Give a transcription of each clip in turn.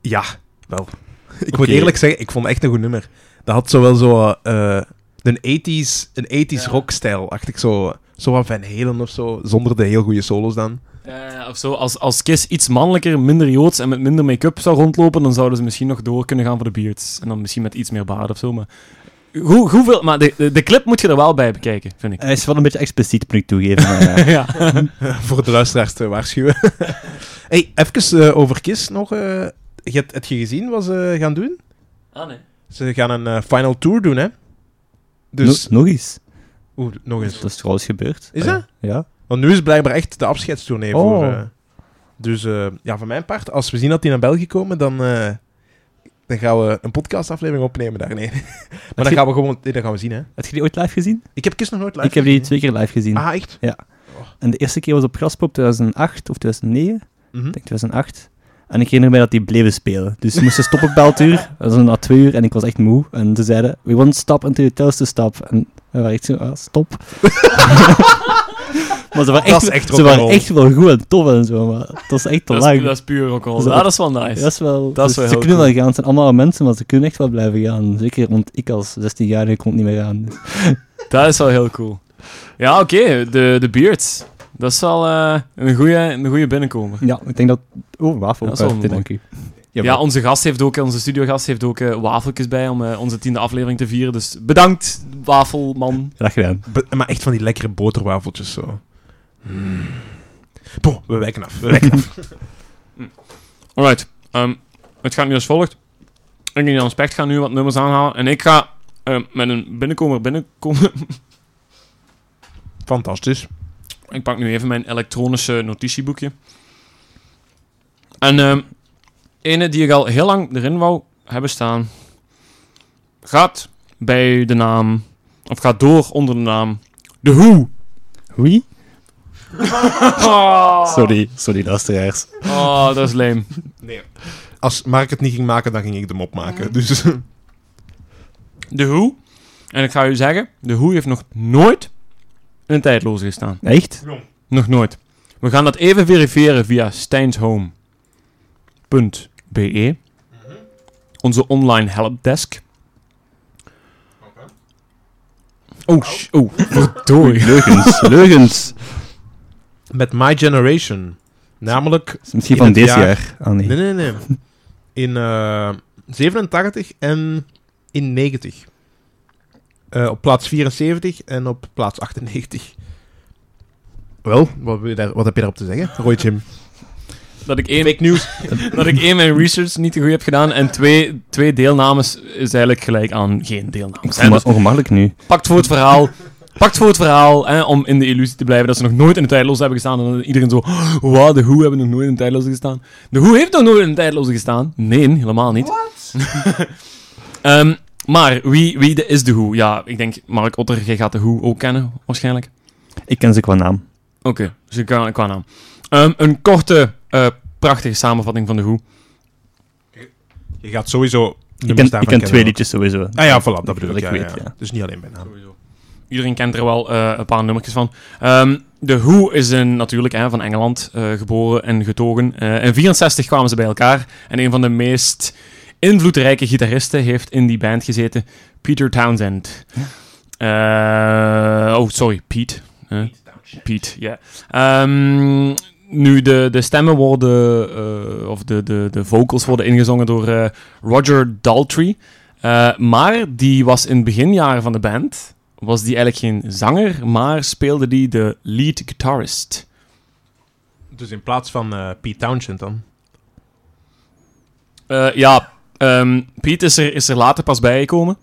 Ja, wel. Ik moet eerlijk zeggen, ik vond het echt een goed nummer. Dat had zo wel zo eh, een 80s, een 80s Ja. rockstijl. Acht ik zo, zo wat Van Halen of zo, zonder de heel goede solos dan. Eh, of zo, als, als Kiss iets mannelijker, minder joods en met minder make-up zou rondlopen, dan zouden ze misschien nog door kunnen gaan voor de beards. En dan misschien met iets meer baard of zo. Maar, hoe, hoeveel, maar de, de, de clip moet je er wel bij bekijken, vind ik. Hij is wel een beetje expliciet, moet ik toegeven. maar ja. ja. Voor de luisteraars te waarschuwen. hey, even eh, over Kiss nog. eh je hebt het je gezien wat ze gaan doen? Ah, nee. Ze gaan een eh, final tour doen, hè? Dus, No- nog eens. oeh, nog eens. Dat is trouwens gebeurd. Is dat? Ja. Want nu is blijkbaar echt de afscheidstournee Oh. voor... eh, dus eh, ja, van mijn part, als we zien dat die naar België komen, dan, eh, dan gaan we een podcastaflevering opnemen daar. Nee. maar dan gaan we gewoon... nee, dat gaan we zien, hè. Heb je die ooit live gezien? Ik heb Kiss nog nooit live ik heb die twee keer live gezien. Ah, echt? En de eerste keer was op Graspop 2008 of 2009. Mhm. Ik denk 2008. En ik herinner mij dat die bleven spelen. Dus ze moesten stoppen op beltuur. Dat was na twee uur en ik was echt moe. En ze zeiden, we won't stop until you tell us to stop. En we waren echt zo, ah, stop. maar ze waren echt, echt ze waren echt wel goed en tof en zo. Maar dat was echt te Dat, lang. is, dat is puur rock'n'roll. Dat is Ja, ook- dat is wel nice. Dat is wel... Dat is dus wel ze kunnen cool. wel gaan. Het zijn allemaal mensen, maar ze kunnen echt wel blijven gaan. Zeker, want ik als 16-jarige kon niet meer gaan. Dus. Dat is wel heel cool. Ja, oké. De, de beards. Dat is wel eh, een goede een goeie binnenkomer. Ja, ik denk dat... Oh, wafel. Dat is wel Eh, dank u. Ja, onze gast heeft ook, onze studiogast heeft ook eh, wafeltjes bij om eh, onze tiende aflevering te vieren. Dus bedankt, wafelman. Graag gedaan. Be- maar echt van die lekkere boterwafeltjes, zo. Mm. Boah, we wijken af. We wijken af. Alright. ehm, het gaat nu als volgt. Ik en Jan Specht gaan nu wat nummers aanhalen. En ik ga ehm, met een binnenkomer binnenkomen. Fantastisch. Ik pak nu even mijn elektronische notitieboekje. En ehm ene die ik al heel lang erin wou hebben staan, gaat bij de naam, of gaat door onder de naam The Who. Wie? Oh, Sorry, sorry luisteraars. oh dat is lame. Nee. Als Mark het niet ging maken, dan ging ik de mop maken. Dus De Who, en ik ga u zeggen, De Who heeft nog nooit een tijdloze gestaan. Echt? Nog nooit. We gaan dat even verifiëren via steinshome.be. Onze online helpdesk. Oh, sh- oh, verdorie. Leugens, leugens. met My Generation. Namelijk... Is Misschien In van dit jaar- jaar. Ah, nee. Nee, nee, nee. In eh 87 en in 90. Eh, op plaats 74 en op plaats 98. Wel, wat, wil je daar, wat heb je daarop te zeggen? Roy Jim. Dat ik één, Fake news. dat ik één mijn research niet te goed heb gedaan en twee, twee deelnames is eigenlijk gelijk aan geen deelnames. me Dus ongemakkelijk nu. pakt voor het verhaal, pakt voor het verhaal hè, om in de illusie te blijven dat ze nog nooit in de tijdloze hebben gestaan. En dan iedereen zo, wow, de Who hebben nog nooit in de tijdloze gestaan. De Who heeft nog nooit in de tijdloze gestaan. Nee, helemaal niet. Ehm, maar wie, wie de, is de Who? Ja, ik denk, Mark Otter, jij gaat de Who ook kennen, waarschijnlijk. Ik ken ze qua naam. Oké, dus ik kan qua naam. Ehm, een korte, eh, prachtige samenvatting van de Who. Je gaat sowieso Ik ken, ik ken twee liedjes sowieso. Ah ja, voilà, dat bedoel ik. ik Ja, weet, ja. ja. Dus niet alleen bij naam. Iedereen kent er wel eh, een paar nummertjes van. Ehm de Who is een, natuurlijk hè, van Engeland eh, geboren en getogen. Eh, in 64 kwamen ze bij elkaar. En een van de meest invloedrijke gitaristen heeft in die band gezeten. Peter Townsend. Eh, oh, sorry, Pete. Pete, ja. Ehm, nu, de, de stemmen worden, eh, of de, de, de vocals worden ingezongen door eh, Roger Daltrey. Maar die was in beginjaren van de band, was die eigenlijk geen zanger, maar speelde die de lead guitarist. Dus in plaats van Pete Townshend dan. Ja, ehm Pete is er, is er later pas bijgekomen.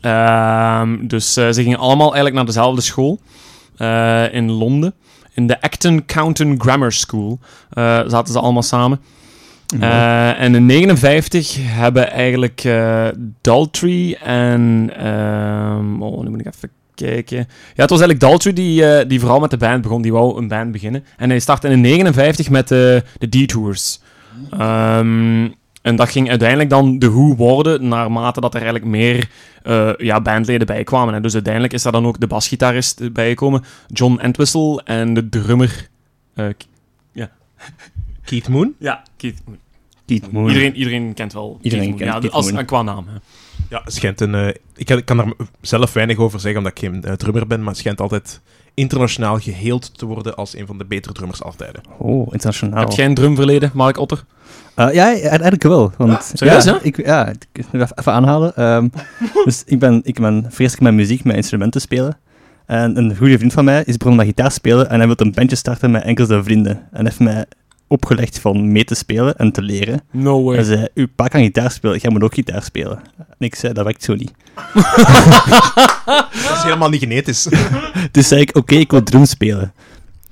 Ehm, dus eh, ze gingen allemaal eigenlijk naar dezelfde school eh, in Londen. In de Acton Counton Grammar School eh, zaten ze allemaal samen. Eh, en in 59 hebben eigenlijk Daltrey en... ehm, oh, nu moet ik even kijken. Ja, het was eigenlijk Daltrey die, die vooral met de band begon. Die wou een band beginnen. En hij startte in 59 met de Detours. Ehm, en dat ging uiteindelijk dan de Who worden, naarmate dat er eigenlijk meer eh, ja, bandleden bij kwamen. En dus uiteindelijk is daar dan ook de basgitarist bijgekomen, John Entwistle, en de drummer... eh, K- Keith Moon. ja, Keith. Keith Moon. Iedereen, iedereen kent wel Iedereen Keith Moon. kent ja, Keith als, Moon. Qua naam. Hè. Ja, schijnt een... eh, ik, kan- ik kan daar zelf weinig over zeggen, omdat ik geen eh, drummer ben, maar het schijnt altijd internationaal geheeld te worden als een van de betere drummers altijd. Oh, internationaal. Heb jij een drumverleden, Mark Otter? Eh, ja, eigenlijk wel. Want, serieus, ja, hè? Ik, ja, ik wil even even aanhalen. Ehm, dus ik ben, ik ben vreselijk met muziek, met instrumenten spelen. En een goede vriend van mij is begonnen met gitaar spelen en hij wil een bandje starten met enkel zijn vrienden. En heeft mij opgelegd van mee te spelen en te leren. No way. Hij zei, uw pa kan gitaar spelen, jij moet ook gitaar spelen. En ik zei, dat werkt zo niet. Dat is helemaal niet genetisch. Dus zei ik, oké, ik wil drum spelen.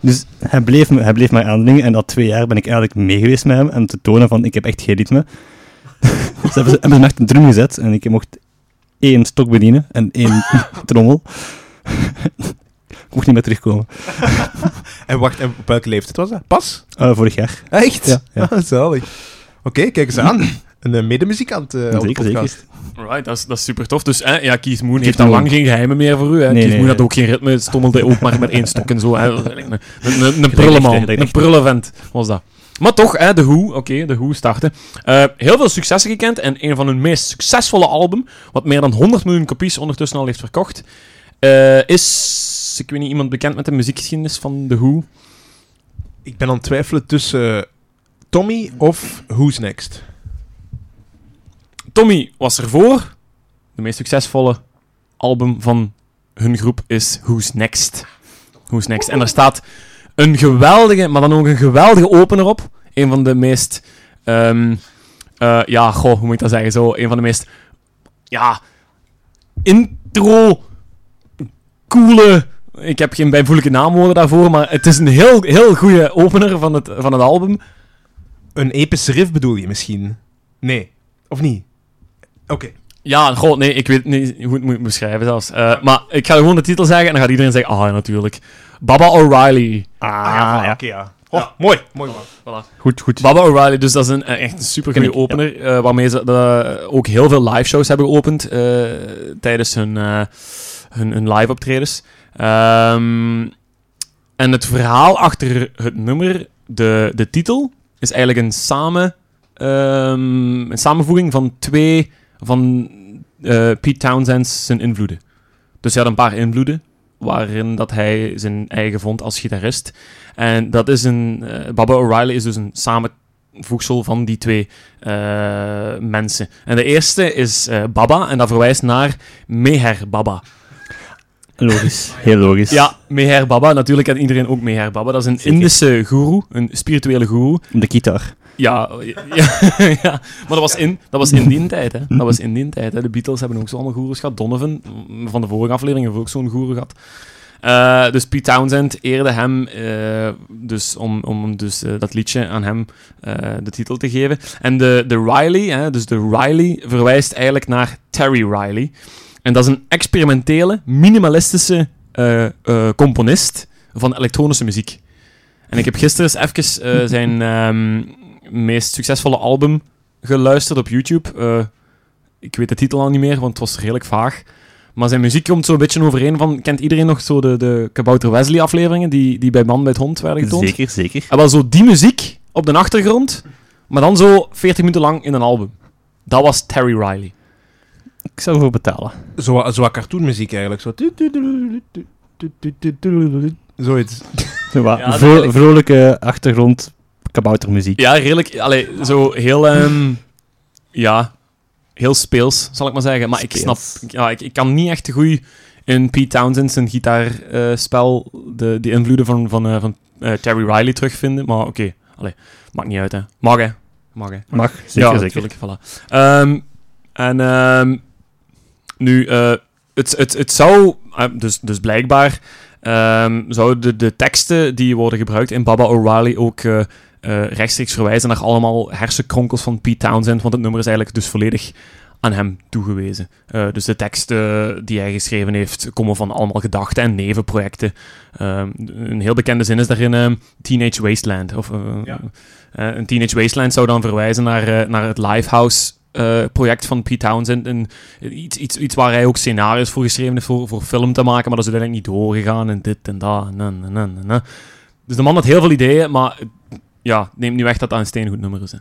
Dus hij bleef, me, hij bleef mij aandringen en na twee jaar ben ik eigenlijk mee geweest met hem om te tonen van, ik heb echt geen ritme. dus hebben ze, hebben ze me echt een drum gezet en ik mocht één stok bedienen en één trommel. ik mocht niet meer terugkomen. en wacht, en op welke leeftijd was dat? Pas? Eh, vorig jaar. Echt? Ja, ja. Ah, zalig. Oké, kijk eens aan. Een uh, medemuzikant eh op de Zeker, podcast. Right, dat is, dat is super tof. Dus eh, ja, Keith Moon Keith heeft al lang geen geheimen meer voor u. Hè. Nee, Keith nee, Moon had ook geen ritme, stommelde ook maar met één stok en zo. Hè. Een, een, een, prullenman, hè, een prullenvent was dat. Maar toch, hè, de Who, oké, de Who starten. Eh, heel veel successen gekend en een van hun meest succesvolle album, wat meer dan 100 miljoen kopies ondertussen al heeft verkocht, eh, is, ik weet niet, iemand bekend met de muziekgeschiedenis van de Who? Ik ben aan het twijfelen tussen Tommy of Who's Next. Tommy was ervoor. De meest succesvolle album van hun groep is Who's Next. Who's Next. En er staat een geweldige, maar dan ook een geweldige opener op. Een van de meest... ehm, eh, ja, goh, hoe moet ik dat zeggen? Zo, een van de meest... Ja... Intro... Coole... Ik heb geen bijvoeglijke naamwoorden daarvoor, maar het is een heel, heel goede opener van het, van het album. Een epische riff bedoel je misschien? Nee. Of niet? Oké. Ja, goh, nee, ik weet niet hoe het moet beschrijven zelfs. Eh, maar ik ga gewoon de titel zeggen en dan gaat iedereen zeggen, ah, ja, natuurlijk. Baba O'Reilly. Ah, ja, ja. oké, ja. Oh, mooi. Mooi, man. Voilà. Goed, goed. Baba O'Reilly, dus dat is een, eh, echt een super goede opener, eh, waarmee ze eh, ook heel veel live shows hebben geopend eh, tijdens hun, eh, hun, hun live optredens. Ehm, en het verhaal achter het nummer, de, de titel, is eigenlijk een, samen, ehm, een samenvoeging van twee van eh, Pete Townsend's zijn invloeden. Dus hij had een paar invloeden, waarin dat hij zijn eigen vond als gitarist. En dat is een... eh, Baba O'Reilly is dus een samenvoegsel van die twee eh, mensen. En de eerste is Baba, en dat verwijst naar Meher Baba. Logisch. Heel logisch. Ja, Meher Baba. Natuurlijk kent iedereen ook Meher Baba. Dat is een Zeker. Indische guru, een spirituele guru. De gitaar. Ja, ja, maar dat was in, dat was in die tijd. Hè. Dat was in die tijd. Hè. De Beatles hebben ook zo allemaal goeroes gehad. Donovan, van de vorige aflevering, heeft ook zo'n goeroe gehad. Eh, dus Pete Townsend eerde hem eh, dus om, om dus, eh, dat liedje aan hem de titel te geven. En de, de Riley, hè, dus de Riley, verwijst eigenlijk naar Terry Riley. En dat is een experimentele, minimalistische componist van elektronische muziek. En ik heb gisteren eens even zijn ehm, meest succesvolle album geluisterd op YouTube. Eh, ik weet de titel al niet meer, want het was redelijk vaag. Maar zijn muziek komt zo'n beetje overeen van... Kent iedereen nog zo de, de Kabouter Wesley afleveringen die, die bij Man bij het Hond werden getoond? Zeker, zeker. En wel zo die muziek op de achtergrond, maar dan zo 40 minuten lang in een album. Dat was Terry Riley. Ik zou ervoor betalen. Zo, zo cartoonmuziek eigenlijk. Zo. Zoiets. Zo wat Ja, vro- vrolijke achtergrond kaboutermuziek. Ja, redelijk. Allee, zo heel... ehm, ja, heel speels, zal ik maar zeggen. Maar ik snap... Ja, ik, ik kan niet echt goed in Pete Townsend zijn gitaarspel de, de invloeden van, van, eh, van eh, Terry Riley terugvinden. Maar oké, allee, maakt niet uit, hè. Mag, hè. Mag, hè. Mag, zeker, ja, zeker. natuurlijk. Voilà. Ehm, en ehm, nu, eh, het, het, het zou, eh, dus, dus blijkbaar, ehm, zouden de, de teksten die worden gebruikt in Baba O'Reilly ook eh, eh, rechtstreeks verwijzen naar allemaal hersenkronkels van Pete Townsend, want het nummer is eigenlijk dus volledig aan hem toegewezen. Eh, dus de teksten die hij geschreven heeft komen van allemaal gedachten en nevenprojecten. Ehm, een heel bekende zin is daarin ehm, Teenage Wasteland. Of, eh, Ja. eh, een Teenage Wasteland zou dan verwijzen naar, eh, naar het Lifehouse eh, project van Pete Townsend. En iets, iets, iets waar hij ook scenario's voor geschreven heeft voor, voor film te maken, maar dat is uiteindelijk niet doorgegaan en dit en dat. En, en, en, en, en. Dus de man had heel veel ideeën, maar eh, ja, neemt nu echt dat dat een steengoed nummer is. Hè.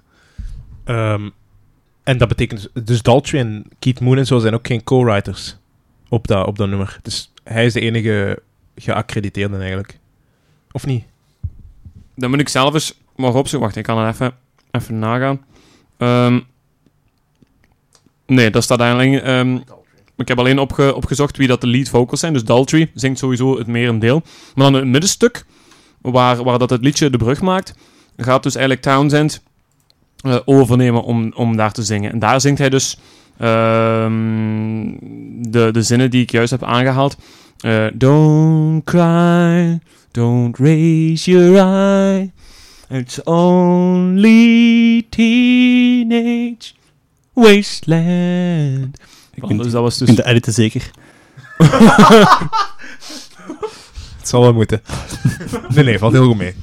Ehm, en dat betekent... Dus Daltrey en Keith Moon en zo zijn ook geen co-writers op dat, op dat nummer. Dus hij is de enige geaccrediteerde eigenlijk. Of niet? Dan moet ik zelf eens maar opzoeken. Wacht, ik kan er even, even nagaan. Ehm, nee, dat staat eigenlijk... ehm, ik heb alleen opge- opgezocht wie dat de lead vocals zijn. Dus Daltrey zingt sowieso het merendeel. Maar dan het middenstuk, waar, waar dat het liedje de brug maakt, gaat dus eigenlijk Townsend eh, overnemen om, om daar te zingen. En daar zingt hij dus ehm, de, de zinnen die ik juist heb aangehaald. Eh, don't cry, don't raise your eye. It's only teenage wasteland. Ik vind, dus dat was dus... vind de editen zeker. Het zal wel moeten. nee, nee, valt heel goed mee.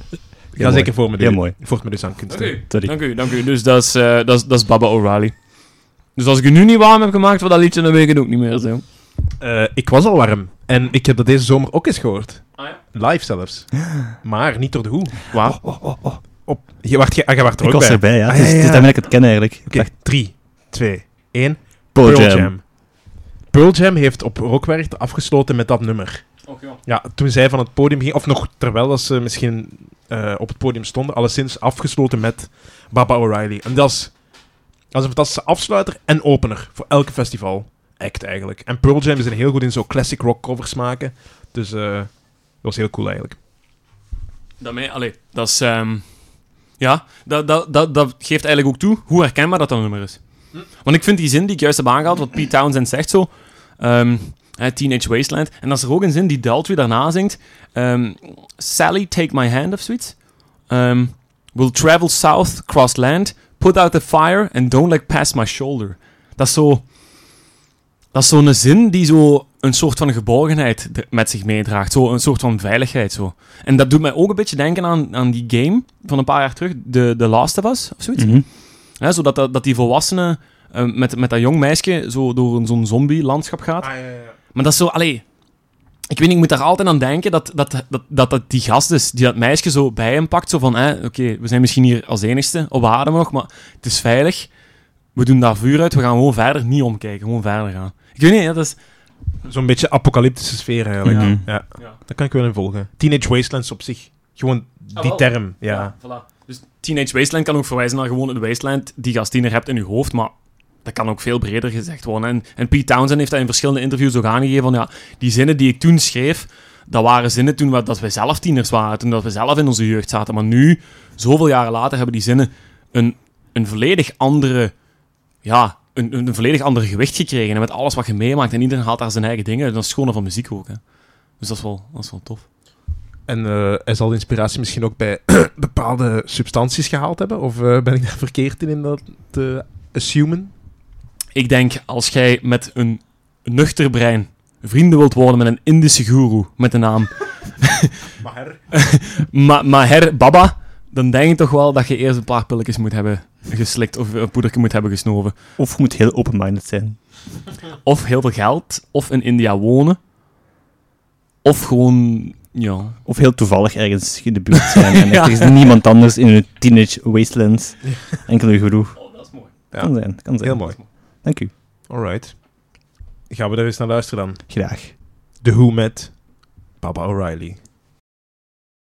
Mooi. zeker voor me Heel mooi. Voor me dus aan kunst. Oké, Sorry. dank u, dank u. Dus dat is, eh, dat is, dat is Baba O'Reilly. Dus als ik u nu niet warm heb gemaakt voor dat liedje, dan weet ik het ook niet meer zo. Eh, ik was al warm. En ik heb dat deze zomer ook eens gehoord. Ah, ja? Live zelfs. Maar niet door de hoe. Waar? Oh, oh, oh. Op, je, wacht, je, ah, je wacht er Ik ook was bij. erbij, ja. Ah, Het is, ja, het is ja. daarmee ik het ken eigenlijk. Oké, 3, 2, 1. Pearl Pearl Jam. Jam. Pearl Jam heeft op Rockwerk afgesloten met dat nummer. Ja, toen zij van het podium ging, of nog terwijl dat ze misschien eh, op het podium stonden, alleszins afgesloten met Baba O'Reilly. En dat is, dat is een fantastische afsluiter en opener voor elke festival. Act eigenlijk. En Pearl Jam is er heel goed in zo classic rock covers maken. Dus eh, dat was heel cool eigenlijk. Daarmee, allee, dat is... ehm, ja, dat, dat, dat, dat geeft eigenlijk ook toe hoe herkenbaar dat dat nummer is. Want ik vind die zin die ik juist heb aangehaald, wat Pete Townsend zegt zo... ehm, hè, Teenage Wasteland. En dat is er ook een zin die Daltrey daarna zingt. ehm, Sally, take my hand of zoiets. Ehm, we'll travel south, cross land, put out the fire and don't like past my shoulder. Dat is zo... Dat is zo'n zin die zo een soort van geborgenheid met zich meedraagt. Zo een soort van veiligheid. Zo. En dat doet mij ook een beetje denken aan, aan die game van een paar jaar terug, de, The Last of Us of zoiets. Mhm. Hè, zodat dat, dat die volwassene eh, met, met dat jong meisje zo door een- zo'n zombie-landschap gaat. Maar dat is zo, allee. Ik weet niet, ik moet daar altijd aan denken dat, dat, dat, dat, dat die gast is, die dat meisje zo bij hem pakt. Zo van, hè, oké, we zijn misschien hier als enigste op aarde nog, maar het is veilig. We doen daar vuur uit, we gaan gewoon verder, niet omkijken, gewoon verder gaan. Ik weet niet, ja, dat is... Zo'n beetje apocalyptische sfeer eigenlijk. Ja. Ja, Ja. dat kan ik wel in volgen. Teenage Wastelands op zich. Gewoon Ah, die term. Ja. voilà. Dus Teenage Wasteland kan ook verwijzen naar gewoon het wasteland die je als tiener hebt in je hoofd, maar dat kan ook veel breder gezegd worden. En, en Pete Townsend heeft dat in verschillende interviews ook aangegeven van, ja, die zinnen die ik toen schreef, dat waren zinnen toen we, dat we zelf tieners waren, toen dat we zelf in onze jeugd zaten. Maar nu, zoveel jaren later, hebben die zinnen een, een volledig andere, ja, een, een volledig ander gewicht gekregen. En met alles wat je meemaakt, en iedereen haalt daar zijn eigen dingen. Dat is gewoon van muziek ook, hè. Dus dat is wel, dat is wel tof. En eh, hij zal de inspiratie misschien ook bij bepaalde substanties gehaald hebben? Of eh, ben ik daar verkeerd in, in dat te assumen? Ik denk, als jij met een nuchter brein vrienden wilt worden met een Indische guru met de naam Ma Maher Baba, dan denk ik toch wel dat je eerst een paar pilletjes moet hebben geslikt of een poedertje moet hebben gesnoven. Of je moet heel open-minded zijn. Of heel veel geld, of in India wonen. Of gewoon, ja... Of heel toevallig ergens in de buurt zijn. En Ja. er is niemand anders in een teenage wasteland. Enkel een gedoe. Oh, dat is mooi. Ja. Kan zijn, kan zijn. heel mooi. Dank u. Alright. Gaan we er eens naar luisteren dan. Graag. The Who met Baba O'Reilly.